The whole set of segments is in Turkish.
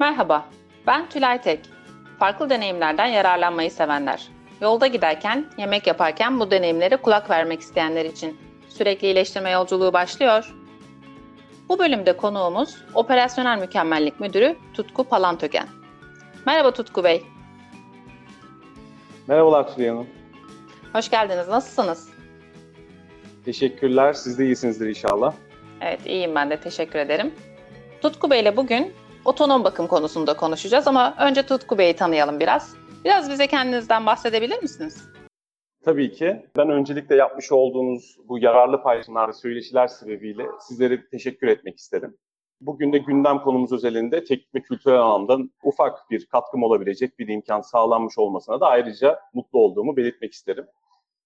Merhaba, ben Tülay Tek. Farklı deneyimlerden yararlanmayı sevenler. Yolda giderken, yemek yaparken bu deneyimlere kulak vermek isteyenler için sürekli iyileştirme yolculuğu başlıyor. Bu bölümde konuğumuz Operasyonel Mükemmellik Müdürü Tutku Palantöken. Merhaba Tutku Bey. Merhabalar Tülay Hanım. Hoş geldiniz. Nasılsınız? Teşekkürler. Siz de iyisinizdir inşallah. Evet, iyiyim ben de. Teşekkür ederim. Tutku Bey ile bugün otonom bakım konusunda konuşacağız ama önce Tutku Bey'i tanıyalım biraz. Biraz bize kendinizden bahsedebilir misiniz? Tabii ki. Ben öncelikle yapmış olduğunuz bu yararlı paylaşımlar ve söyleşiler sebebiyle sizlere teşekkür etmek isterim. Bugün de gündem konumuz özelinde teknik ve kültürel anlamda ufak bir katkım olabilecek bir imkan sağlanmış olmasına da ayrıca mutlu olduğumu belirtmek isterim.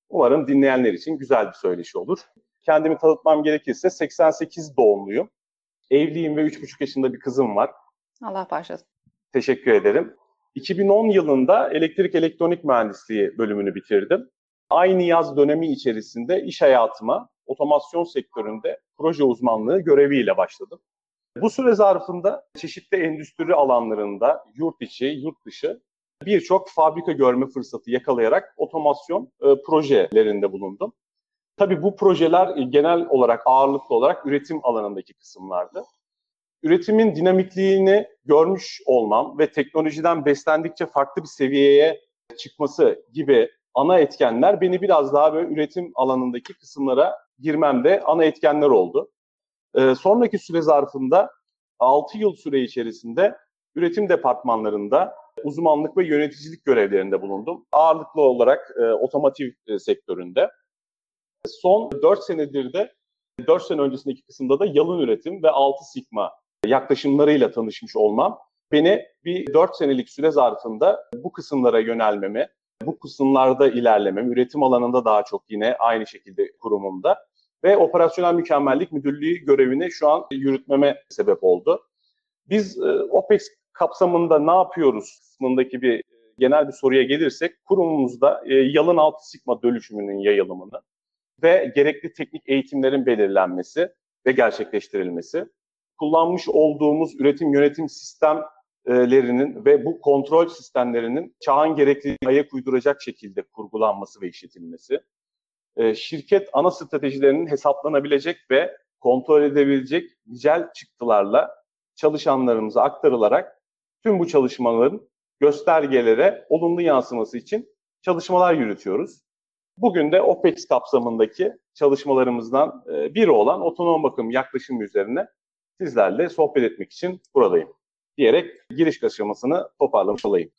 Umarım dinleyenler için güzel bir söyleşi olur. Kendimi tanıtmam gerekirse 88 doğumluyum. Evliyim ve 3,5 yaşında bir kızım var. Allah bağışlasın. Teşekkür ederim. 2010 yılında elektrik elektronik mühendisliği bölümünü bitirdim. Aynı yaz dönemi içerisinde iş hayatıma otomasyon sektöründe proje uzmanlığı göreviyle başladım. Bu süre zarfında çeşitli endüstri alanlarında yurt içi, yurt dışı birçok fabrika görme fırsatı yakalayarak otomasyon e, projelerinde bulundum. Tabii bu projeler genel olarak ağırlıklı olarak üretim alanındaki kısımlardı. Üretimin dinamikliğini görmüş olmam ve teknolojiden beslendikçe farklı bir seviyeye çıkması gibi ana etkenler beni biraz daha böyle üretim alanındaki kısımlara girmemde ana etkenler oldu. Ee, sonraki süre zarfında 6 yıl süre içerisinde üretim departmanlarında uzmanlık ve yöneticilik görevlerinde bulundum. Ağırlıklı olarak e, otomotiv e, sektöründe. Son 4 senedir de 4 sene öncesindeki kısımda da yalın üretim ve 6 sigma yaklaşımlarıyla tanışmış olmam beni bir 4 senelik süre zarfında bu kısımlara yönelmemi, bu kısımlarda ilerlemem, üretim alanında daha çok yine aynı şekilde kurumumda ve operasyonel mükemmellik müdürlüğü görevini şu an yürütmeme sebep oldu. Biz e, OPEX kapsamında ne yapıyoruz kısmındaki bir genel bir soruya gelirsek kurumumuzda e, yalın altı sigma dönüşümünün yayılımını ve gerekli teknik eğitimlerin belirlenmesi ve gerçekleştirilmesi, kullanmış olduğumuz üretim yönetim sistemlerinin ve bu kontrol sistemlerinin çağın gerekli ayak uyduracak şekilde kurgulanması ve işletilmesi, şirket ana stratejilerinin hesaplanabilecek ve kontrol edebilecek nicel çıktılarla çalışanlarımıza aktarılarak tüm bu çalışmaların göstergelere olumlu yansıması için çalışmalar yürütüyoruz. Bugün de OPEX kapsamındaki çalışmalarımızdan biri olan otonom bakım yaklaşımı üzerine sizlerle sohbet etmek için buradayım diyerek giriş aşamasını toparlamış olayım.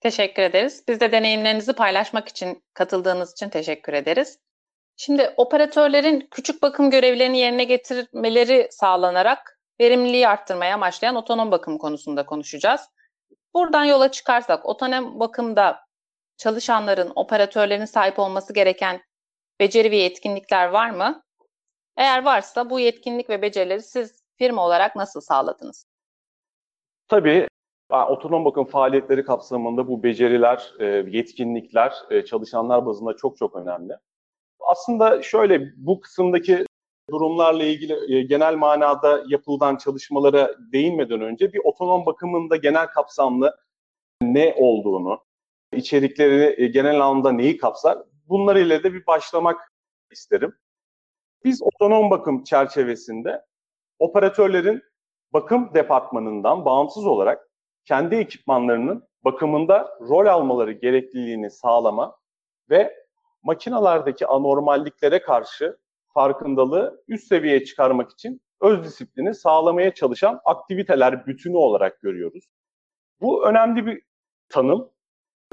Teşekkür ederiz. Biz de deneyimlerinizi paylaşmak için katıldığınız için teşekkür ederiz. Şimdi operatörlerin küçük bakım görevlerini yerine getirmeleri sağlanarak verimliliği arttırmaya amaçlayan otonom bakım konusunda konuşacağız. Buradan yola çıkarsak otonom bakımda çalışanların, operatörlerin sahip olması gereken beceri ve yetkinlikler var mı? Eğer varsa bu yetkinlik ve becerileri siz firma olarak nasıl sağladınız? Tabii otonom bakım faaliyetleri kapsamında bu beceriler, e, yetkinlikler e, çalışanlar bazında çok çok önemli. Aslında şöyle bu kısımdaki durumlarla ilgili e, genel manada yapılan çalışmalara değinmeden önce bir otonom bakımında genel kapsamlı ne olduğunu, içerikleri genel anlamda neyi kapsar bunlar ile de bir başlamak isterim. Biz otonom bakım çerçevesinde operatörlerin bakım departmanından bağımsız olarak kendi ekipmanlarının bakımında rol almaları gerekliliğini sağlama ve makinalardaki anormalliklere karşı farkındalığı üst seviyeye çıkarmak için öz disiplini sağlamaya çalışan aktiviteler bütünü olarak görüyoruz. Bu önemli bir tanım.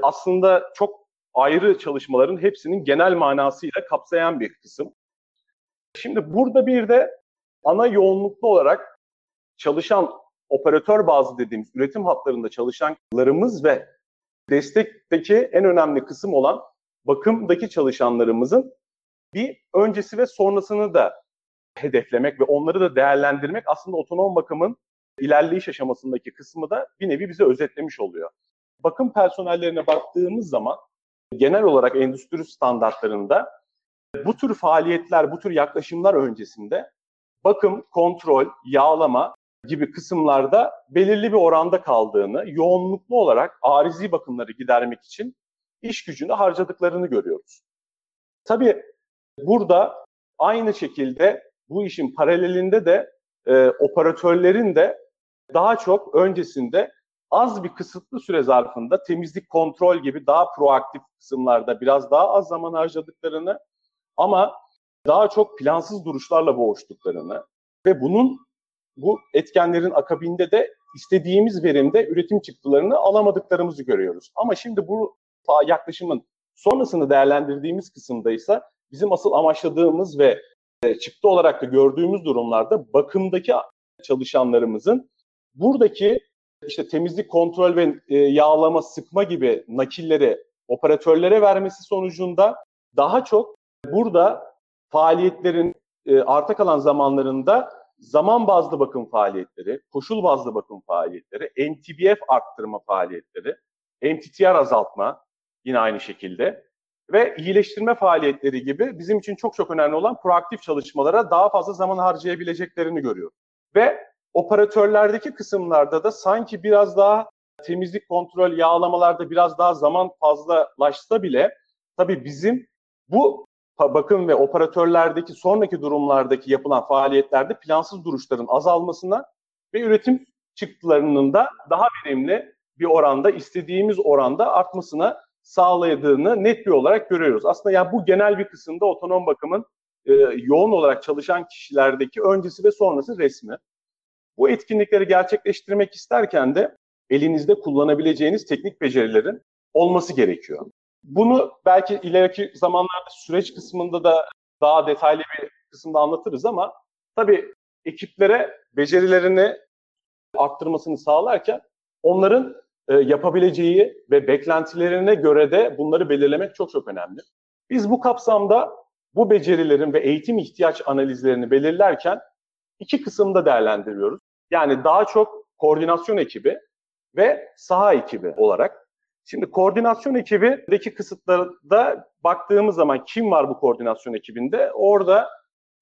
Aslında çok ayrı çalışmaların hepsinin genel manasıyla kapsayan bir kısım. Şimdi burada bir de ana yoğunluklu olarak çalışan operatör bazı dediğimiz üretim hatlarında çalışanlarımız ve destekteki en önemli kısım olan bakımdaki çalışanlarımızın bir öncesi ve sonrasını da hedeflemek ve onları da değerlendirmek aslında otonom bakımın ilerleyiş aşamasındaki kısmı da bir nevi bize özetlemiş oluyor. Bakım personellerine baktığımız zaman genel olarak endüstri standartlarında bu tür faaliyetler, bu tür yaklaşımlar öncesinde bakım, kontrol, yağlama gibi kısımlarda belirli bir oranda kaldığını, yoğunluklu olarak arizi bakımları gidermek için iş gücünü harcadıklarını görüyoruz. Tabii burada aynı şekilde bu işin paralelinde de e, operatörlerin de daha çok öncesinde az bir kısıtlı süre zarfında temizlik kontrol gibi daha proaktif kısımlarda biraz daha az zaman harcadıklarını ama daha çok plansız duruşlarla boğuştuklarını ve bunun bu etkenlerin akabinde de istediğimiz verimde üretim çıktılarını alamadıklarımızı görüyoruz. Ama şimdi bu yaklaşımın sonrasını değerlendirdiğimiz kısımda ise bizim asıl amaçladığımız ve e, çıktı olarak da gördüğümüz durumlarda bakımdaki çalışanlarımızın buradaki işte temizlik kontrol ve e, yağlama sıkma gibi nakilleri operatörlere vermesi sonucunda daha çok burada faaliyetlerin e, arta kalan zamanlarında zaman bazlı bakım faaliyetleri, koşul bazlı bakım faaliyetleri, NTBF arttırma faaliyetleri, MTTR azaltma yine aynı şekilde ve iyileştirme faaliyetleri gibi bizim için çok çok önemli olan proaktif çalışmalara daha fazla zaman harcayabileceklerini görüyoruz. Ve operatörlerdeki kısımlarda da sanki biraz daha temizlik kontrol yağlamalarda biraz daha zaman fazlalaşsa bile tabii bizim bu bakım ve operatörlerdeki sonraki durumlardaki yapılan faaliyetlerde plansız duruşların azalmasına ve üretim çıktılarının da daha verimli bir oranda istediğimiz oranda artmasına sağladığını net bir olarak görüyoruz. Aslında yani bu genel bir kısımda otonom bakımın e, yoğun olarak çalışan kişilerdeki öncesi ve sonrası resmi. Bu etkinlikleri gerçekleştirmek isterken de elinizde kullanabileceğiniz teknik becerilerin olması gerekiyor. Bunu belki ileriki zamanlarda süreç kısmında da daha detaylı bir kısımda anlatırız ama tabii ekiplere becerilerini arttırmasını sağlarken onların e, yapabileceği ve beklentilerine göre de bunları belirlemek çok çok önemli. Biz bu kapsamda bu becerilerin ve eğitim ihtiyaç analizlerini belirlerken iki kısımda değerlendiriyoruz. Yani daha çok koordinasyon ekibi ve saha ekibi olarak. Şimdi koordinasyon ekibindeki kısıtlarda baktığımız zaman kim var bu koordinasyon ekibinde? Orada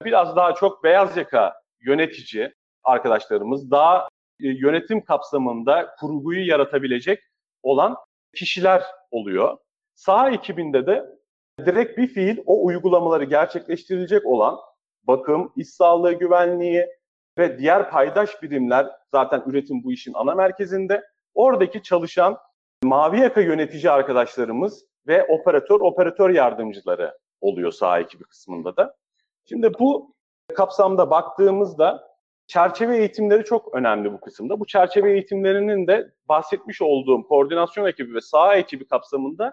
biraz daha çok beyaz yaka yönetici arkadaşlarımız, daha e, yönetim kapsamında kurguyu yaratabilecek olan kişiler oluyor. Saha ekibinde de direkt bir fiil o uygulamaları gerçekleştirilecek olan bakım, iş sağlığı güvenliği ve diğer paydaş birimler zaten üretim bu işin ana merkezinde. Oradaki çalışan mavi yaka yönetici arkadaşlarımız ve operatör, operatör yardımcıları oluyor saha ekibi kısmında da. Şimdi bu kapsamda baktığımızda çerçeve eğitimleri çok önemli bu kısımda. Bu çerçeve eğitimlerinin de bahsetmiş olduğum koordinasyon ekibi ve saha ekibi kapsamında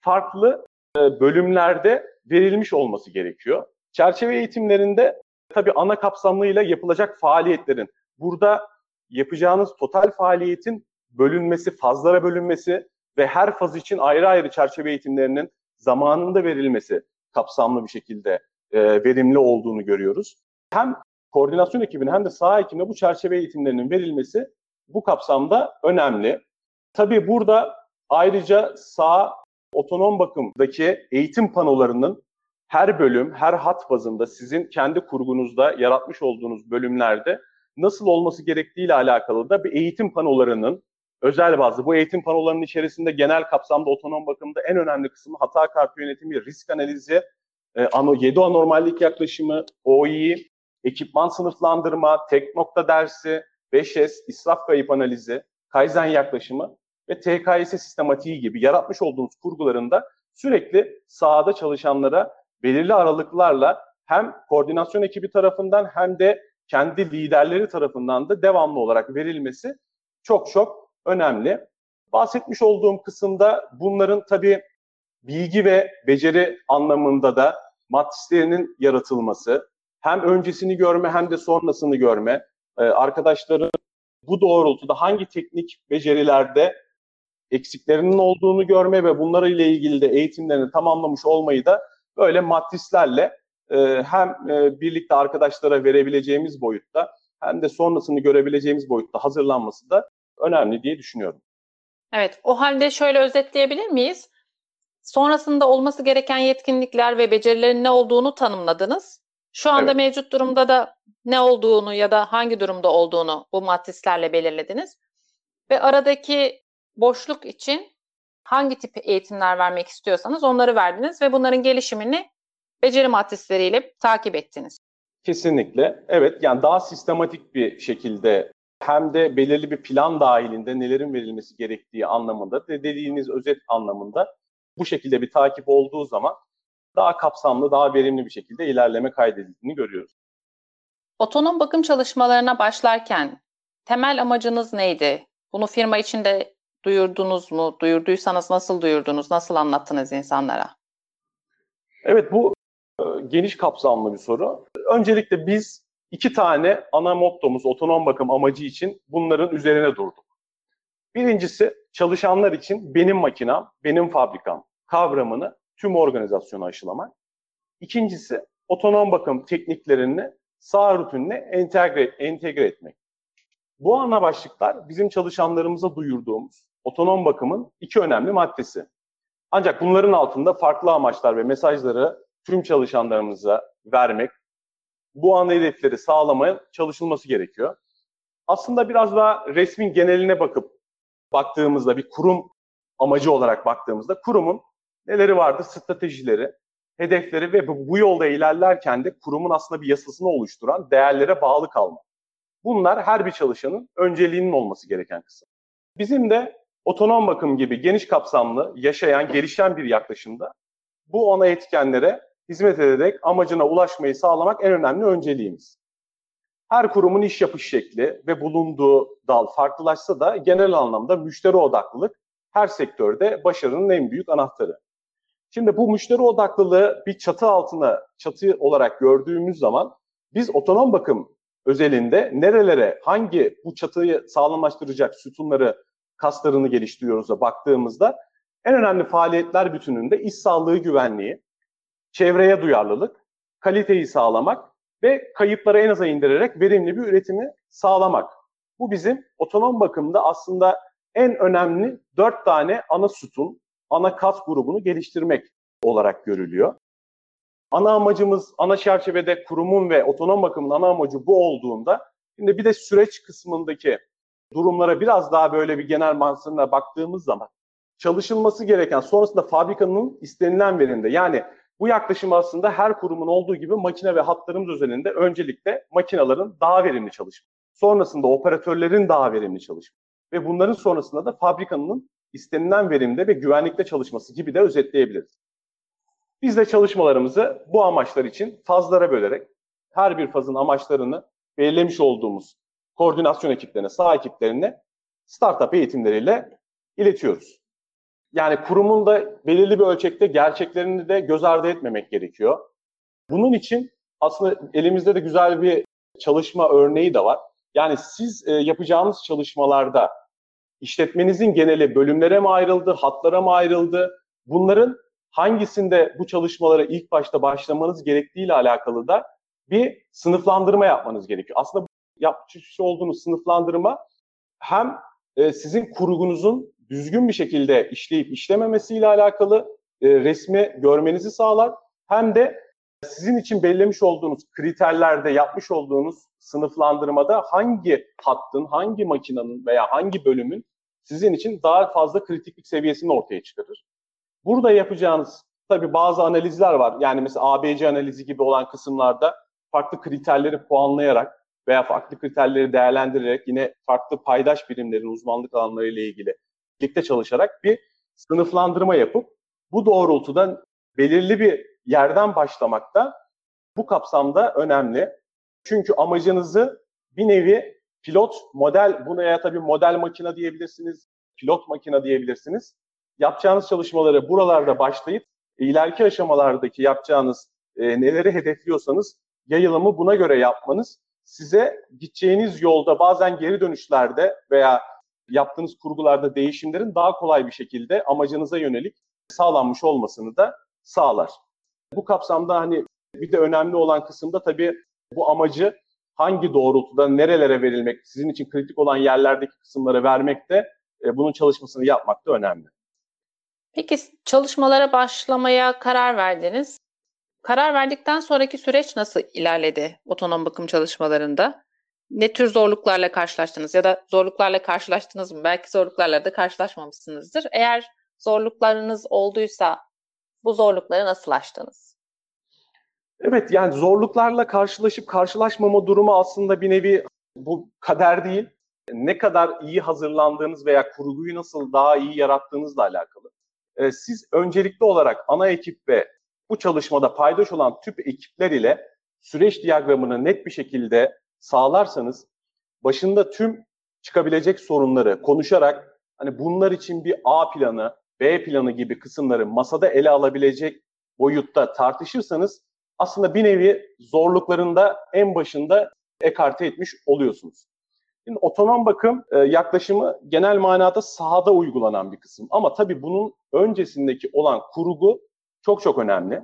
farklı e, bölümlerde verilmiş olması gerekiyor. Çerçeve eğitimlerinde tabii ana kapsamlıyla yapılacak faaliyetlerin burada yapacağınız total faaliyetin bölünmesi, fazlara bölünmesi ve her faz için ayrı ayrı çerçeve eğitimlerinin zamanında verilmesi kapsamlı bir şekilde e, verimli olduğunu görüyoruz. Hem koordinasyon ekibine hem de saha ekibine bu çerçeve eğitimlerinin verilmesi bu kapsamda önemli. Tabii burada ayrıca sağ otonom bakımdaki eğitim panolarının her bölüm, her hat bazında sizin kendi kurgunuzda yaratmış olduğunuz bölümlerde nasıl olması gerektiği ile alakalı da bir eğitim panolarının özel bazı. Bu eğitim panolarının içerisinde genel kapsamda otonom bakımda en önemli kısmı hata kartı yönetimi, risk analizi, 7 e, anormallik yaklaşımı, OI, ekipman sınıflandırma, tek nokta dersi, 5S, israf kayıp analizi, Kaizen yaklaşımı ve TKS sistematiği gibi yaratmış olduğumuz kurgularında sürekli sahada çalışanlara belirli aralıklarla hem koordinasyon ekibi tarafından hem de kendi liderleri tarafından da devamlı olarak verilmesi çok çok önemli. Bahsetmiş olduğum kısımda bunların tabii bilgi ve beceri anlamında da matrislerinin yaratılması, hem öncesini görme hem de sonrasını görme, e, arkadaşların bu doğrultuda hangi teknik becerilerde eksiklerinin olduğunu görme ve bunları ile ilgili de eğitimlerini tamamlamış olmayı da böyle matrislerle e, hem e, birlikte arkadaşlara verebileceğimiz boyutta hem de sonrasını görebileceğimiz boyutta hazırlanması da önemli diye düşünüyorum. Evet, o halde şöyle özetleyebilir miyiz? Sonrasında olması gereken yetkinlikler ve becerilerin ne olduğunu tanımladınız. Şu anda Evet. mevcut durumda da ne olduğunu ya da hangi durumda olduğunu bu matrislerle belirlediniz. Ve aradaki boşluk için hangi tip eğitimler vermek istiyorsanız onları verdiniz ve bunların gelişimini beceri matrisleriyle takip ettiniz. Kesinlikle. Evet yani daha sistematik bir şekilde hem de belirli bir plan dahilinde nelerin verilmesi gerektiği anlamında dediğiniz özet anlamında bu şekilde bir takip olduğu zaman daha kapsamlı, daha verimli bir şekilde ilerleme kaydedildiğini görüyoruz. Otonom bakım çalışmalarına başlarken temel amacınız neydi? Bunu firma içinde duyurdunuz mu? Duyurduysanız nasıl duyurdunuz? Nasıl anlattınız insanlara? Evet bu e, geniş kapsamlı bir soru. Öncelikle biz iki tane ana mottomuz otonom bakım amacı için bunların üzerine durduk. Birincisi çalışanlar için benim makinam, benim fabrikam kavramını tüm organizasyona aşılamak. İkincisi otonom bakım tekniklerini sağ rutinine entegre, entegre etmek. Bu ana başlıklar bizim çalışanlarımıza duyurduğumuz otonom bakımın iki önemli maddesi. Ancak bunların altında farklı amaçlar ve mesajları tüm çalışanlarımıza vermek, bu ana hedefleri sağlamaya çalışılması gerekiyor. Aslında biraz daha resmin geneline bakıp baktığımızda bir kurum amacı olarak baktığımızda kurumun neleri vardı? Stratejileri, hedefleri ve bu yolda ilerlerken de kurumun aslında bir yasasını oluşturan değerlere bağlı kalma. Bunlar her bir çalışanın önceliğinin olması gereken kısım. Bizim de otonom bakım gibi geniş kapsamlı, yaşayan, gelişen bir yaklaşımda bu ana etkenlere hizmet ederek amacına ulaşmayı sağlamak en önemli önceliğimiz. Her kurumun iş yapış şekli ve bulunduğu dal farklılaşsa da genel anlamda müşteri odaklılık her sektörde başarının en büyük anahtarı. Şimdi bu müşteri odaklılığı bir çatı altına, çatı olarak gördüğümüz zaman biz otonom bakım özelinde nerelere, hangi bu çatıyı sağlamlaştıracak sütunları, kaslarını geliştiriyoruz da baktığımızda en önemli faaliyetler bütününde iş sağlığı güvenliği, çevreye duyarlılık, kaliteyi sağlamak ve kayıpları en aza indirerek verimli bir üretimi sağlamak. Bu bizim otonom bakımda aslında en önemli dört tane ana sütun, ana kas grubunu geliştirmek olarak görülüyor. Ana amacımız, ana çerçevede kurumun ve otonom bakımın ana amacı bu olduğunda, şimdi bir de süreç kısmındaki durumlara biraz daha böyle bir genel mantığına baktığımız zaman çalışılması gereken sonrasında fabrikanın istenilen verimde yani bu yaklaşım aslında her kurumun olduğu gibi makine ve hatlarımız özelinde öncelikle makinaların daha verimli çalışması. Sonrasında operatörlerin daha verimli çalışması ve bunların sonrasında da fabrikanın istenilen verimde ve güvenlikte çalışması gibi de özetleyebiliriz. Biz de çalışmalarımızı bu amaçlar için fazlara bölerek her bir fazın amaçlarını belirlemiş olduğumuz koordinasyon ekiplerine, sağ ekiplerine startup eğitimleriyle iletiyoruz. Yani kurumun da belirli bir ölçekte gerçeklerini de göz ardı etmemek gerekiyor. Bunun için aslında elimizde de güzel bir çalışma örneği de var. Yani siz e, yapacağınız çalışmalarda işletmenizin geneli bölümlere mi ayrıldı, hatlara mı ayrıldı? Bunların hangisinde bu çalışmalara ilk başta başlamanız gerektiği ile alakalı da bir sınıflandırma yapmanız gerekiyor. Aslında yapmış olduğunuz sınıflandırma hem e, sizin kurgunuzun düzgün bir şekilde işleyip işlememesiyle alakalı e, resmi görmenizi sağlar. Hem de sizin için belirlemiş olduğunuz kriterlerde yapmış olduğunuz sınıflandırmada hangi hattın, hangi makinenin veya hangi bölümün sizin için daha fazla kritiklik seviyesini ortaya çıkarır. Burada yapacağınız tabii bazı analizler var. Yani mesela ABC analizi gibi olan kısımlarda farklı kriterleri puanlayarak veya farklı kriterleri değerlendirerek yine farklı paydaş birimlerin uzmanlık alanları ile ilgili birlikte çalışarak bir sınıflandırma yapıp bu doğrultuda belirli bir yerden başlamak da bu kapsamda önemli. Çünkü amacınızı bir nevi pilot model, buna ya tabii model makine diyebilirsiniz, pilot makine diyebilirsiniz. Yapacağınız çalışmaları buralarda başlayıp ileriki aşamalardaki yapacağınız e, neleri hedefliyorsanız yayılımı buna göre yapmanız size gideceğiniz yolda bazen geri dönüşlerde veya yaptığınız kurgularda değişimlerin daha kolay bir şekilde amacınıza yönelik sağlanmış olmasını da sağlar. Bu kapsamda hani bir de önemli olan kısımda tabii bu amacı hangi doğrultuda nerelere verilmek, sizin için kritik olan yerlerdeki kısımlara vermek de e, bunun çalışmasını yapmak da önemli. Peki çalışmalara başlamaya karar verdiniz. Karar verdikten sonraki süreç nasıl ilerledi otonom bakım çalışmalarında? Ne tür zorluklarla karşılaştınız ya da zorluklarla karşılaştınız mı? Belki zorluklarla da karşılaşmamışsınızdır. Eğer zorluklarınız olduysa bu zorlukları nasıl aştınız? Evet yani zorluklarla karşılaşıp karşılaşmama durumu aslında bir nevi bu kader değil. Ne kadar iyi hazırlandığınız veya kurguyu nasıl daha iyi yarattığınızla alakalı. Ee, siz öncelikli olarak ana ekip ve bu çalışmada paydaş olan tüm ekipler ile süreç diyagramını net bir şekilde sağlarsanız başında tüm çıkabilecek sorunları konuşarak hani bunlar için bir A planı, B planı gibi kısımları masada ele alabilecek boyutta tartışırsanız aslında bir nevi zorluklarında en başında ekarte etmiş oluyorsunuz. Şimdi otonom bakım e, yaklaşımı genel manada sahada uygulanan bir kısım. Ama tabii bunun öncesindeki olan kurgu çok çok önemli.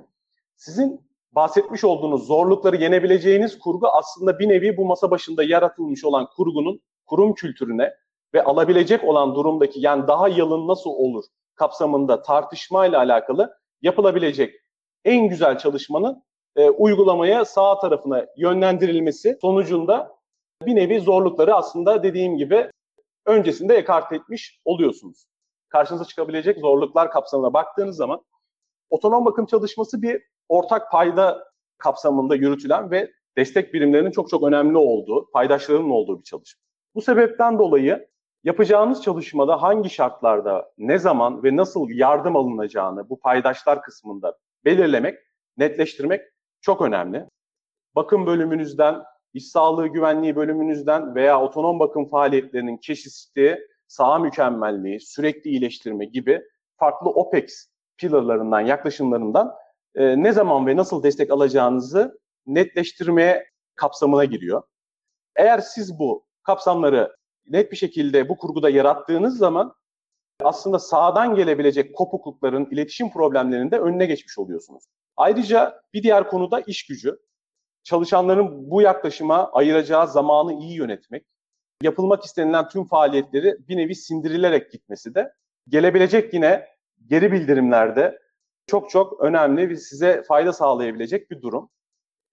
Sizin bahsetmiş olduğunuz zorlukları yenebileceğiniz kurgu aslında bir nevi bu masa başında yaratılmış olan kurgunun kurum kültürüne ve alabilecek olan durumdaki yani daha yalın nasıl olur kapsamında tartışmayla alakalı yapılabilecek en güzel çalışmanın e, uygulamaya sağ tarafına yönlendirilmesi sonucunda bir nevi zorlukları aslında dediğim gibi öncesinde ekart etmiş oluyorsunuz. Karşınıza çıkabilecek zorluklar kapsamına baktığınız zaman otonom bakım çalışması bir ortak payda kapsamında yürütülen ve destek birimlerinin çok çok önemli olduğu, paydaşlarının olduğu bir çalışma. Bu sebepten dolayı yapacağınız çalışmada hangi şartlarda, ne zaman ve nasıl yardım alınacağını bu paydaşlar kısmında belirlemek, netleştirmek çok önemli. Bakım bölümünüzden, iş sağlığı güvenliği bölümünüzden veya otonom bakım faaliyetlerinin keşifliği, saha mükemmelliği, sürekli iyileştirme gibi farklı OPEX pillarlarından, yaklaşımlarından e, ne zaman ve nasıl destek alacağınızı netleştirmeye kapsamına giriyor. Eğer siz bu kapsamları net bir şekilde bu kurguda yarattığınız zaman aslında sağdan gelebilecek kopuklukların, iletişim problemlerinin de önüne geçmiş oluyorsunuz. Ayrıca bir diğer konuda iş gücü. Çalışanların bu yaklaşıma ayıracağı zamanı iyi yönetmek, yapılmak istenilen tüm faaliyetleri bir nevi sindirilerek gitmesi de gelebilecek yine geri bildirimlerde çok çok önemli ve size fayda sağlayabilecek bir durum.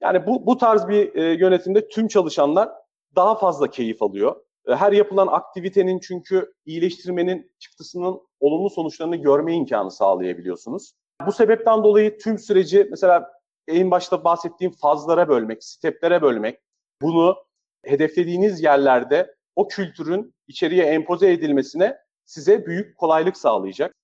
Yani bu, bu tarz bir e, yönetimde tüm çalışanlar daha fazla keyif alıyor. E, her yapılan aktivitenin çünkü iyileştirmenin çıktısının olumlu sonuçlarını görme imkanı sağlayabiliyorsunuz. Bu sebepten dolayı tüm süreci mesela en başta bahsettiğim fazlara bölmek, steplere bölmek, bunu hedeflediğiniz yerlerde o kültürün içeriye empoze edilmesine size büyük kolaylık sağlayacak.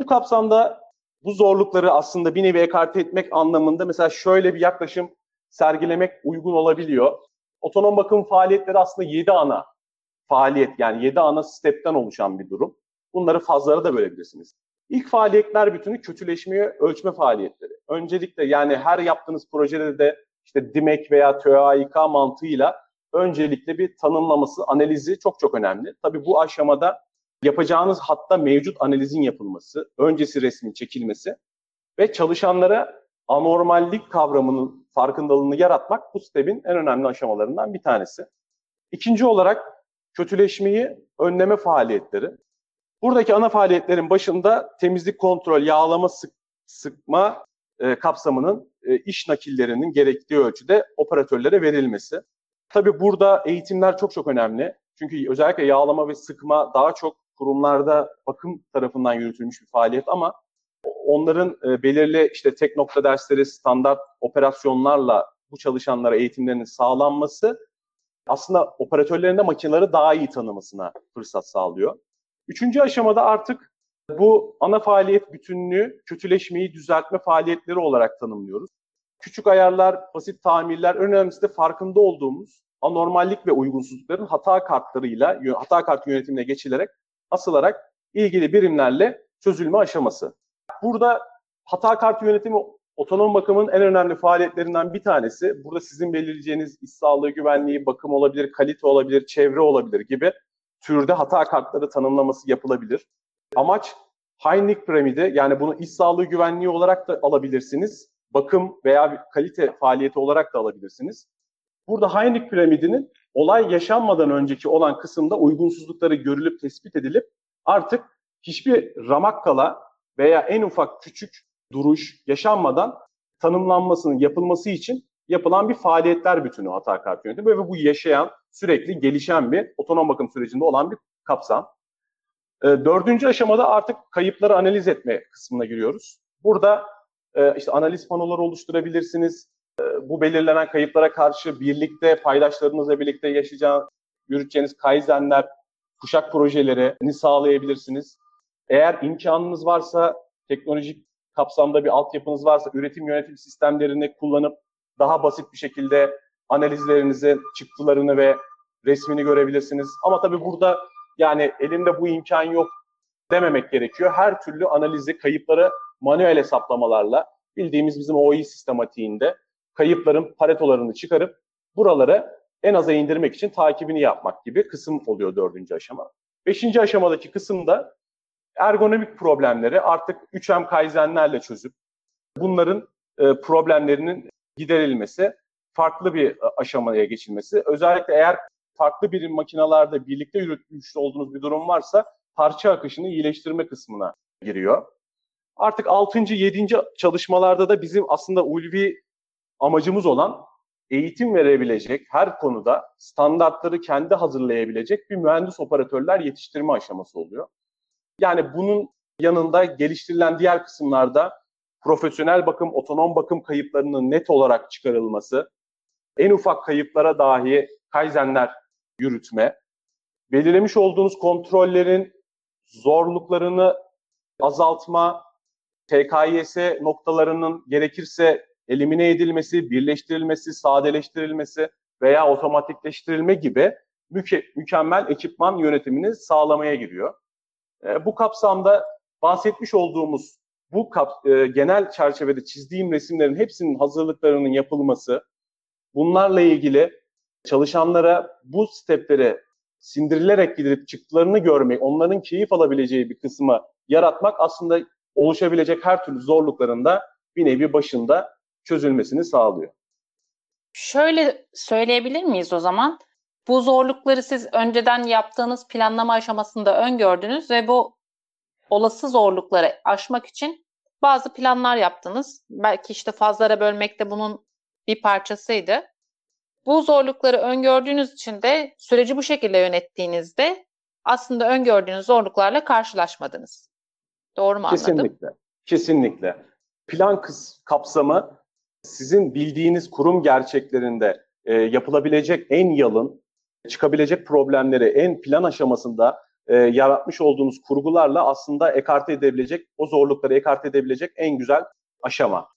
Bu kapsamda bu zorlukları aslında bir nevi ekarte etmek anlamında mesela şöyle bir yaklaşım sergilemek uygun olabiliyor. Otonom bakım faaliyetleri aslında 7 ana faaliyet yani 7 ana stepten oluşan bir durum. Bunları fazlara da bölebilirsiniz. İlk faaliyetler bütünü kötüleşmeyi ölçme faaliyetleri. Öncelikle yani her yaptığınız projede de işte DİMEK veya TÜAİK mantığıyla öncelikle bir tanımlaması, analizi çok çok önemli. Tabii bu aşamada yapacağınız hatta mevcut analizin yapılması, öncesi resmin çekilmesi ve çalışanlara anormallik kavramının farkındalığını yaratmak bu step'in en önemli aşamalarından bir tanesi. İkinci olarak kötüleşmeyi önleme faaliyetleri. Buradaki ana faaliyetlerin başında temizlik kontrol, yağlama, sık, sıkma e, kapsamının e, iş nakillerinin gerektiği ölçüde operatörlere verilmesi. Tabii burada eğitimler çok çok önemli. Çünkü özellikle yağlama ve sıkma daha çok kurumlarda bakım tarafından yürütülmüş bir faaliyet ama onların e, belirli işte tek nokta dersleri, standart operasyonlarla bu çalışanlara eğitimlerinin sağlanması aslında operatörlerin de makineleri daha iyi tanımasına fırsat sağlıyor. Üçüncü aşamada artık bu ana faaliyet bütünlüğü kötüleşmeyi düzeltme faaliyetleri olarak tanımlıyoruz. Küçük ayarlar, basit tamirler, önemlisi de farkında olduğumuz anormallik ve uygunsuzlukların hata kartlarıyla, hata kartı yönetimine geçilerek asılarak ilgili birimlerle çözülme aşaması. Burada hata kartı yönetimi otonom bakımın en önemli faaliyetlerinden bir tanesi. Burada sizin belirleyeceğiniz iş sağlığı güvenliği, bakım olabilir, kalite olabilir, çevre olabilir gibi türde hata kartları tanımlaması yapılabilir. Amaç Heineck piramidi yani bunu iş sağlığı güvenliği olarak da alabilirsiniz. Bakım veya kalite faaliyeti olarak da alabilirsiniz. Burada Heineck piramidinin olay yaşanmadan önceki olan kısımda uygunsuzlukları görülüp tespit edilip artık hiçbir ramak kala veya en ufak küçük duruş yaşanmadan tanımlanmasının yapılması için yapılan bir faaliyetler bütünü hata kart yönetimi ve bu yaşayan, sürekli gelişen bir otonom bakım sürecinde olan bir kapsam. E, dördüncü aşamada artık kayıpları analiz etme kısmına giriyoruz. Burada e, işte analiz panoları oluşturabilirsiniz. E, bu belirlenen kayıplara karşı birlikte, paydaşlarınızla birlikte yaşayacağınız, yürüteceğiniz kaizenler, kuşak projelerini sağlayabilirsiniz. Eğer imkanınız varsa, teknolojik kapsamda bir altyapınız varsa, üretim yönetim sistemlerini kullanıp daha basit bir şekilde analizlerinizi, çıktılarını ve resmini görebilirsiniz. Ama tabii burada yani elimde bu imkan yok dememek gerekiyor. Her türlü analizi, kayıpları manuel hesaplamalarla bildiğimiz bizim OI sistematiğinde kayıpların paretolarını çıkarıp buraları en aza indirmek için takibini yapmak gibi kısım oluyor dördüncü aşama. Beşinci aşamadaki kısımda ergonomik problemleri artık 3M kaizenlerle çözüp bunların e, problemlerinin giderilmesi, farklı bir aşamaya geçilmesi. Özellikle eğer farklı bir makinalarda birlikte yürütmüş olduğunuz bir durum varsa parça akışını iyileştirme kısmına giriyor. Artık 6. 7. çalışmalarda da bizim aslında ulvi amacımız olan eğitim verebilecek her konuda standartları kendi hazırlayabilecek bir mühendis operatörler yetiştirme aşaması oluyor. Yani bunun yanında geliştirilen diğer kısımlarda profesyonel bakım, otonom bakım kayıplarının net olarak çıkarılması, en ufak kayıplara dahi kaizenler yürütme, belirlemiş olduğunuz kontrollerin zorluklarını azaltma, TKYS noktalarının gerekirse elimine edilmesi, birleştirilmesi, sadeleştirilmesi veya otomatikleştirilme gibi müke- mükemmel ekipman yönetimini sağlamaya giriyor. E, bu kapsamda bahsetmiş olduğumuz bu kap, e, genel çerçevede çizdiğim resimlerin hepsinin hazırlıklarının yapılması, bunlarla ilgili çalışanlara bu stepleri sindirilerek gidip çıktılarını görmek, onların keyif alabileceği bir kısmı yaratmak aslında oluşabilecek her türlü zorlukların da bir nevi başında çözülmesini sağlıyor. Şöyle söyleyebilir miyiz o zaman? Bu zorlukları siz önceden yaptığınız planlama aşamasında öngördünüz ve bu olası zorlukları aşmak için bazı planlar yaptınız. Belki işte fazlara bölmek de bunun bir parçasıydı. Bu zorlukları öngördüğünüz için de süreci bu şekilde yönettiğinizde aslında öngördüğünüz zorluklarla karşılaşmadınız. Doğru mu anladım? Kesinlikle. Kesinlikle. Plan kapsamı sizin bildiğiniz kurum gerçeklerinde e, yapılabilecek en yalın, çıkabilecek problemleri en plan aşamasında e, yaratmış olduğunuz kurgularla aslında ekarte edebilecek, o zorlukları ekarte edebilecek en güzel aşama.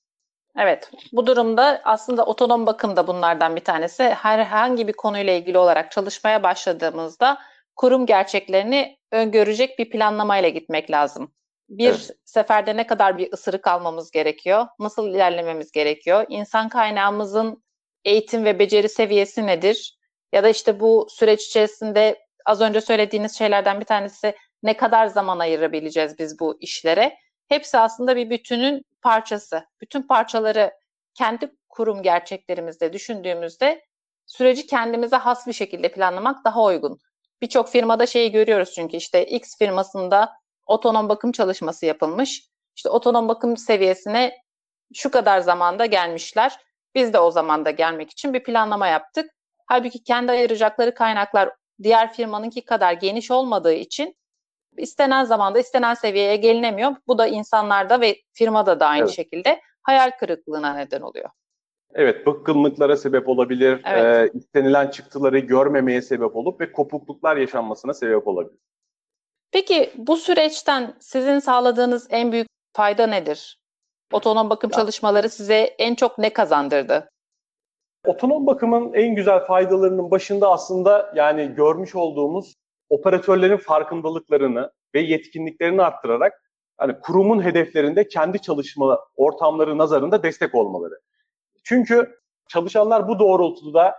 Evet, bu durumda aslında otonom bakım da bunlardan bir tanesi. Herhangi bir konuyla ilgili olarak çalışmaya başladığımızda kurum gerçeklerini öngörecek bir planlamayla gitmek lazım. Bir Evet. seferde ne kadar bir ısırık almamız gerekiyor? Nasıl ilerlememiz gerekiyor? İnsan kaynağımızın eğitim ve beceri seviyesi nedir? Ya da işte bu süreç içerisinde az önce söylediğiniz şeylerden bir tanesi ne kadar zaman ayırabileceğiz biz bu işlere? Hepsi aslında bir bütünün parçası. Bütün parçaları kendi kurum gerçeklerimizde düşündüğümüzde süreci kendimize has bir şekilde planlamak daha uygun. Birçok firmada şeyi görüyoruz çünkü işte X firmasında otonom bakım çalışması yapılmış. İşte otonom bakım seviyesine şu kadar zamanda gelmişler. Biz de o zamanda gelmek için bir planlama yaptık. Halbuki kendi ayıracakları kaynaklar diğer firmanınki kadar geniş olmadığı için istenen zamanda istenen seviyeye gelinemiyor. Bu da insanlarda ve firmada da aynı Evet. şekilde hayal kırıklığına neden oluyor. Evet, bıkkınlıklara sebep olabilir, Evet. e, istenilen çıktıları görmemeye sebep olup ve kopukluklar yaşanmasına sebep olabilir. Peki bu süreçten sizin sağladığınız en büyük fayda nedir? Otonom bakım Ya- çalışmaları size en çok ne kazandırdı? Otonom bakımın en güzel faydalarının başında aslında yani görmüş olduğumuz operatörlerin farkındalıklarını ve yetkinliklerini arttırarak hani kurumun hedeflerinde kendi çalışma ortamları nazarında destek olmaları. Çünkü çalışanlar bu doğrultuda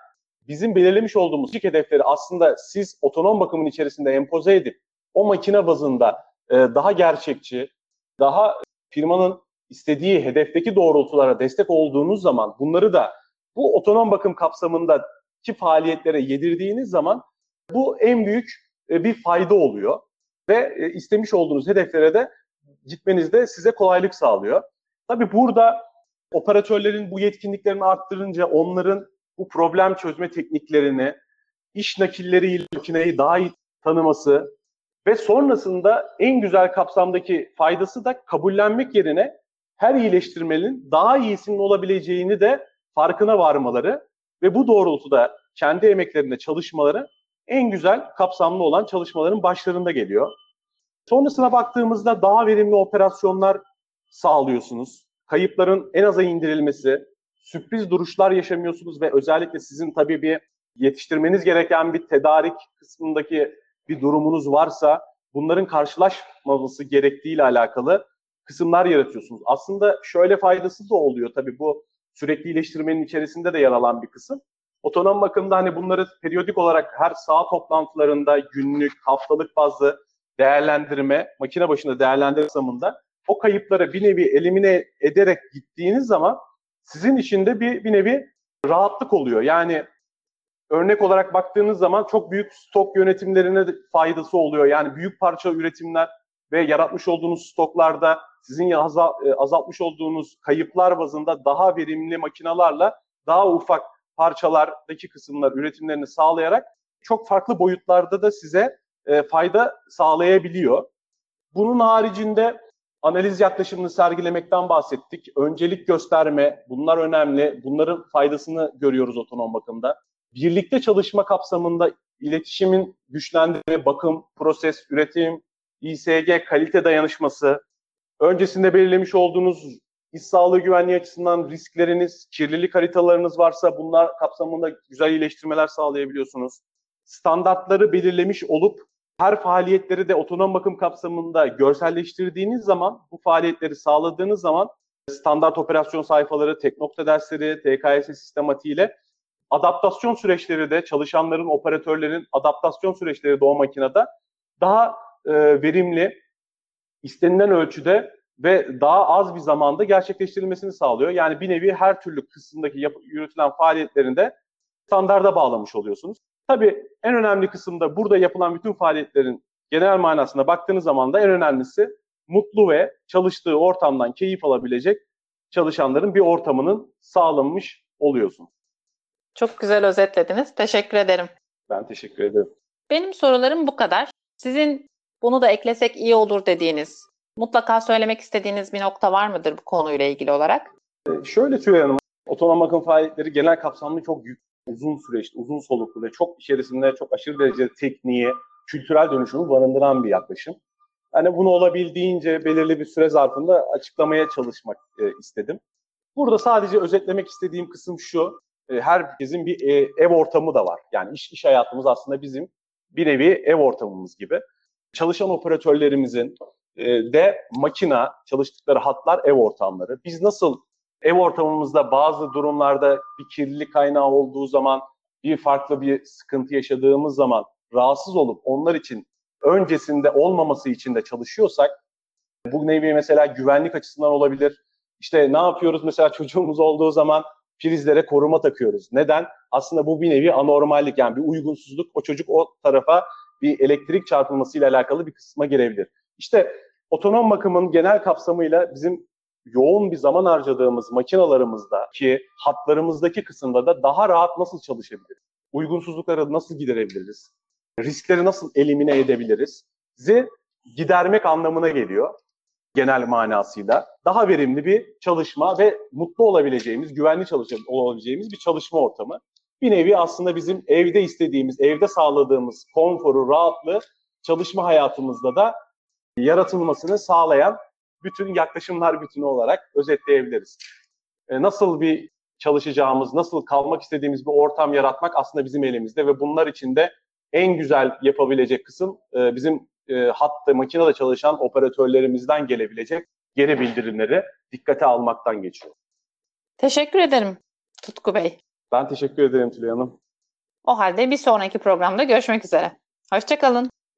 bizim belirlemiş olduğumuz ilk hedefleri aslında siz otonom bakımın içerisinde empoze edip o makine bazında e, daha gerçekçi, daha firmanın istediği hedefteki doğrultulara destek olduğunuz zaman bunları da bu otonom bakım kapsamındaki faaliyetlere yedirdiğiniz zaman bu en büyük e, bir fayda oluyor ve e, istemiş olduğunuz hedeflere de gitmenizde size kolaylık sağlıyor. Tabii burada Operatörlerin bu yetkinliklerini arttırınca onların bu problem çözme tekniklerini, iş nakilleriyle makineyi daha iyi tanıması ve sonrasında en güzel kapsamdaki faydası da kabullenmek yerine her iyileştirmenin daha iyisinin olabileceğini de farkına varmaları ve bu doğrultuda kendi emeklerinde çalışmaları en güzel kapsamlı olan çalışmaların başlarında geliyor. Sonrasına baktığımızda daha verimli operasyonlar sağlıyorsunuz. Kayıpların en aza indirilmesi, sürpriz duruşlar yaşamıyorsunuz ve özellikle sizin tabii bir yetiştirmeniz gereken bir tedarik kısmındaki bir durumunuz varsa bunların karşılaşmaması gerektiğiyle alakalı kısımlar yaratıyorsunuz. Aslında şöyle faydası da oluyor tabii bu sürekli iyileştirmenin içerisinde de yer alan bir kısım. Otonom bakımda hani bunları periyodik olarak her saha toplantılarında günlük, haftalık bazlı değerlendirme, makine başında değerlendirme zamında o kayıpları bir nevi elimine ederek gittiğiniz zaman sizin içinde bir, bir nevi rahatlık oluyor. Yani örnek olarak baktığınız zaman çok büyük stok yönetimlerine faydası oluyor. Yani büyük parça üretimler ve yaratmış olduğunuz stoklarda sizin azaltmış olduğunuz kayıplar bazında daha verimli makinalarla daha ufak parçalardaki kısımlar üretimlerini sağlayarak çok farklı boyutlarda da size e, fayda sağlayabiliyor. Bunun haricinde analiz yaklaşımını sergilemekten bahsettik. Öncelik gösterme, bunlar önemli. Bunların faydasını görüyoruz otonom bakımda. Birlikte çalışma kapsamında iletişimin güçlendirme, bakım, proses, üretim, İSG, kalite dayanışması, öncesinde belirlemiş olduğunuz iş sağlığı güvenliği açısından riskleriniz, kirlilik haritalarınız varsa bunlar kapsamında güzel iyileştirmeler sağlayabiliyorsunuz. Standartları belirlemiş olup her faaliyetleri de otonom bakım kapsamında görselleştirdiğiniz zaman, bu faaliyetleri sağladığınız zaman standart operasyon sayfaları, tek nokta dersleri, TKS sistematiğiyle adaptasyon süreçleri de çalışanların, operatörlerin adaptasyon süreçleri de o makinede daha e, verimli, istenilen ölçüde ve daha az bir zamanda gerçekleştirilmesini sağlıyor. Yani bir nevi her türlü kısımdaki yap- yürütülen faaliyetlerinde standarda bağlamış oluyorsunuz. Tabii en önemli kısımda burada yapılan bütün faaliyetlerin genel manasına baktığınız zaman da en önemlisi mutlu ve çalıştığı ortamdan keyif alabilecek çalışanların bir ortamının sağlanmış oluyorsun. Çok güzel özetlediniz. Teşekkür ederim. Ben teşekkür ederim. Benim sorularım bu kadar. Sizin bunu da eklesek iyi olur dediğiniz, mutlaka söylemek istediğiniz bir nokta var mıdır bu konuyla ilgili olarak? Ee, şöyle Tülay Hanım, otonom bakım faaliyetleri genel kapsamlı çok yük, uzun süreçli, uzun soluklu ve çok içerisinde çok aşırı derecede tekniğe, kültürel dönüşümü barındıran bir yaklaşım. Hani bunu olabildiğince belirli bir süre zarfında açıklamaya çalışmak e, istedim. Burada sadece özetlemek istediğim kısım şu. E, herkesin bir e, ev ortamı da var. Yani iş, iş hayatımız aslında bizim bir nevi ev ortamımız gibi. Çalışan operatörlerimizin e, de makina, çalıştıkları hatlar ev ortamları. Biz nasıl ev ortamımızda bazı durumlarda bir kirlilik kaynağı olduğu zaman, bir farklı bir sıkıntı yaşadığımız zaman rahatsız olup onlar için öncesinde olmaması için de çalışıyorsak, bu nevi mesela güvenlik açısından olabilir. İşte ne yapıyoruz mesela çocuğumuz olduğu zaman prizlere koruma takıyoruz. Neden? Aslında bu bir nevi anormallik yani bir uygunsuzluk. O çocuk o tarafa bir elektrik çarpılmasıyla alakalı bir kısma girebilir. İşte otonom bakımın genel kapsamıyla bizim yoğun bir zaman harcadığımız makinalarımızda ki hatlarımızdaki kısımda da daha rahat nasıl çalışabiliriz? Uygunsuzlukları nasıl giderebiliriz? Riskleri nasıl elimine edebiliriz? Zi gidermek anlamına geliyor genel manasıyla. Daha verimli bir çalışma ve mutlu olabileceğimiz, güvenli olabileceğimiz bir çalışma ortamı. Bir nevi aslında bizim evde istediğimiz, evde sağladığımız konforu, rahatlığı çalışma hayatımızda da yaratılmasını sağlayan bütün yaklaşımlar bütünü olarak özetleyebiliriz. E, nasıl bir çalışacağımız, nasıl kalmak istediğimiz bir ortam yaratmak aslında bizim elimizde ve bunlar için de en güzel yapabilecek kısım e, bizim e, hatta makinede çalışan operatörlerimizden gelebilecek geri bildirimleri dikkate almaktan geçiyor. Teşekkür ederim Tutku Bey. Ben teşekkür ederim Tülay Hanım. O halde bir sonraki programda görüşmek üzere. Hoşçakalın.